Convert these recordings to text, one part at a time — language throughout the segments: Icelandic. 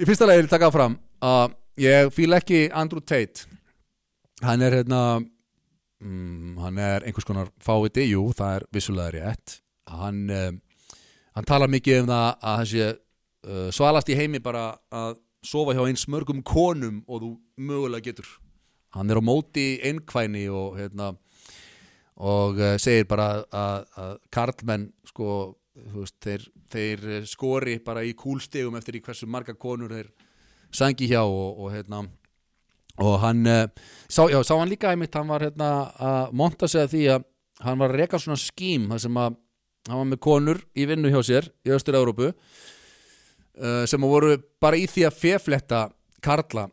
Í fyrsta lagi vil ég taka fram að ég fíl ekki Andrew Tate. Hann er hérna mm, hann er einhvers konar fáviti, jú, það er vissulega rétt. Hann, um, hann talar mikið um það að hann sé uh, svalast í heimi bara að sofa hjá eins mörgum konum og þú mögulega getur. Hann er á móti einkvæni og hérna og uh, segir bara að, að, karlmenn sko veist, þeir, þeir eh, skori bara í kúlstegum eftir í hversu marga konur þeir sangi hjá og, og hérna og hann uh, sá, já, sá hann líka einmitt, hann var hérna að monta sig að því að hann var að reka svona skím þar sem að hann var með konur í vinnu hjá sér í Östur-Európu uh, sem voru bara í því að fefletta karla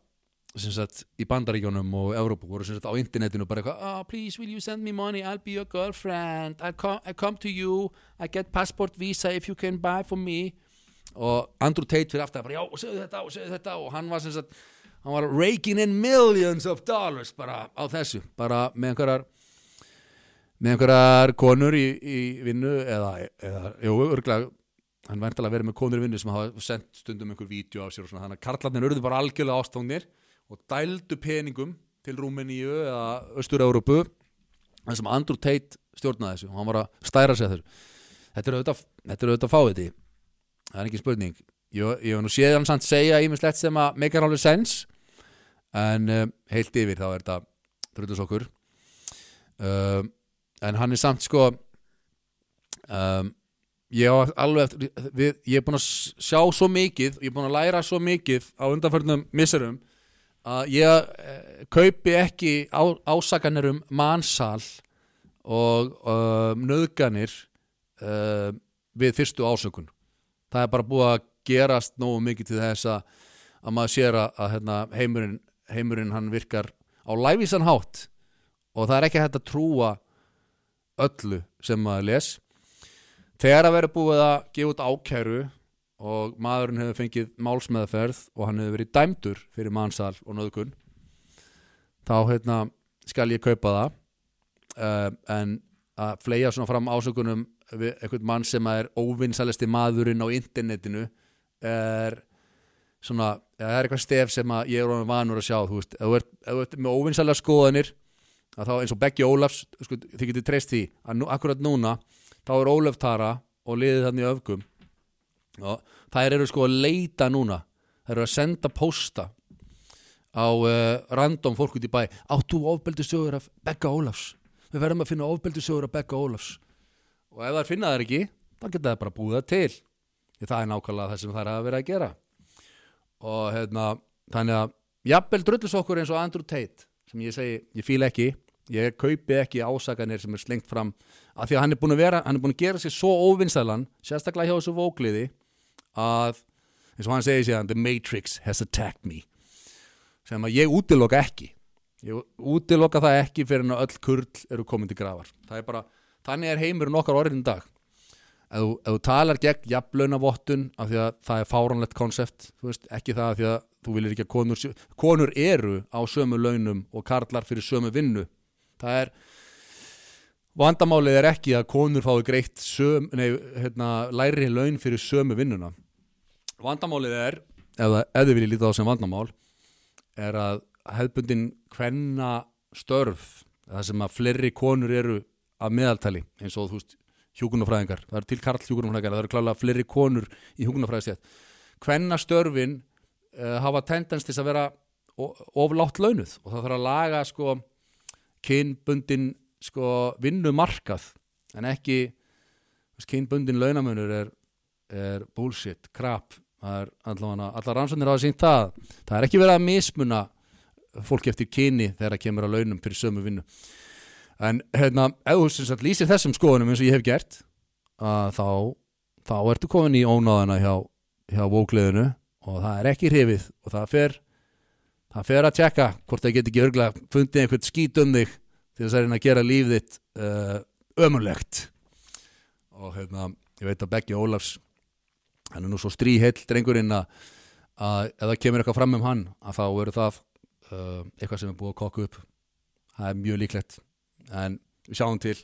sagt í bandaríkjónum og Európu voru sagt á internetinu bara eitthvað oh, please will you send me money? I'll be your girlfriend. I come, I come to you. I get passport visa if you can buy for me. Og Andrew Tate fyrir aftur bara já segðu þetta og segðu þetta. Og hann var sagt hann var raking in millions of dollars bara á þessu bara með einhverjar með einhverjar konur í, í vinnu eða, eða jú, örglega hann væntalega verið með konur í vinnu sem hafa sendt stundum einhver vídeo á sér og svona þannig að karlarnir urðu bara algjörlega ástofnir og dældu peningum til Rúmeníu eða Östur-Európu þar sem Andrew Tate stjórnaði þessu og hann var að stæra sig að þessu. Þetta er auðvitað, þetta er auðvitað fáið því það er ekki spurning. Ég, hef nú séð hann samt segja ímislegt sem að meikar alveg sens en um, heilt yfir þá er þetta drullus okkur um, en hann er samt sko um, ég á alveg við, ég er búin að sjá svo mikið ég er búin að læra svo mikið á undanförnum misserum að ég eh, kaupi ekki á, ásakanir um mansal og um, nöðganir uh, við fyrstu ásökun. Það er bara búið að gerast nógu mikið til þess að, að maður sér að, að hérna, heimurinn, heimurinn hann virkar á lævísan hátt og það er ekki hægt að trúa öllu sem maður les. Þegar að vera búið að gefa út ákæru og maðurinn hefur fengið málsmeðferð og hann hefur verið dæmdur fyrir mannsal og nöðgun þá hérna, skal ég kaupa það. Uh, en að fleia svona fram ásökunum við einhvern mann sem er óvinnsalisti maðurinn á internetinu er svona, það er eitthvað stef sem að ég er ofan vanur að sjá þú veist, ef þú ert, með óvinnsalega skoðanir þá eins og Beggi Ólafs sko, þið getur treyst því að nú, akkurat núna þá er Ólaf Tara og liðið þannig öfgum og þær eru sko að leita núna. Þær eru að senda posta á uh, random fólk út í bæ. Áttu ofbeldi sögur af Begga Ólafs? Við verðum að finna ofbeldi sögur af Begga Ólafs. Og ef þær finna þær ekki þá geta þær bara búið það til. Því það er nákvæmlega það sem þær hafa verið að gera. Og hérna þannig að jafnvel drullus okkur eins og Andrew Tate sem ég segi, ég fíl ekki. Ég kaupi ekki ásakanir sem er slengt fram. Af því að hann er búin að vera, hann er búin að gera sér svo óvinnstælan, sérstaklega hjá þessu vógliði að, eins og hann segir sér The Matrix has attacked me. Sem að ég útiloka ekki. Ég útiloka það ekki fyrir en að öll kurl eru komin til gravar það er bara, þannig er heimurinn okkar orðin dag. Ef þú, ef þú talar gegn jafnlaunavottun af því að það er fáranlegt konsept ekki það af því að þú vilir ekki að konur konur eru á sömu launum og karlar fyrir sömu vinnu. Það er vandamálið er ekki að konur fái greitt söm, nei, hérna, læri laun fyrir sömu vinnuna. Vandamálið er ef, ef þið viljið líta á sem vandamál er að hefðbundin hvenna störf það sem að fleiri konur eru að meðaltali eins og þú veist hjúkunarfræðingar, það eru til karl hjúkunarfræðingar það eru klálega fleiri konur í hjúkunarfræðistjætt hvenna störfin uh, hafa tendens til að vera oflátt launuð og það þarf að laga sko kynbundin sko vinnumarkað en ekki kynbundin launamunur er, er bullshit, allavega, allar rannsóknir að sínt það. Það er ekki verið að mismuna fólki eftir kyni þegar það kemur að launum fyrir sömu vinnu. En hérna, ef þú lýsir þessum skoðunum eins og ég hef gert þá, þá ertu komin í ónáðana hjá, hjá vókliðinu og það er ekki hrifið og það fer það fer að tjekka hvort það getur ekki örglega fundið einhvern skít um þig til þess að reyna að gera líf þitt uh, ömulegt og hérna, ég veit að Beggi Ólafs hann er nú svo stríheill drengurinn að, ef það kemur eitthvað fram um hann að þá verður það uh, eitthvað sem er búið að kokka upp. Það er mjög líklegt. En við sjáum til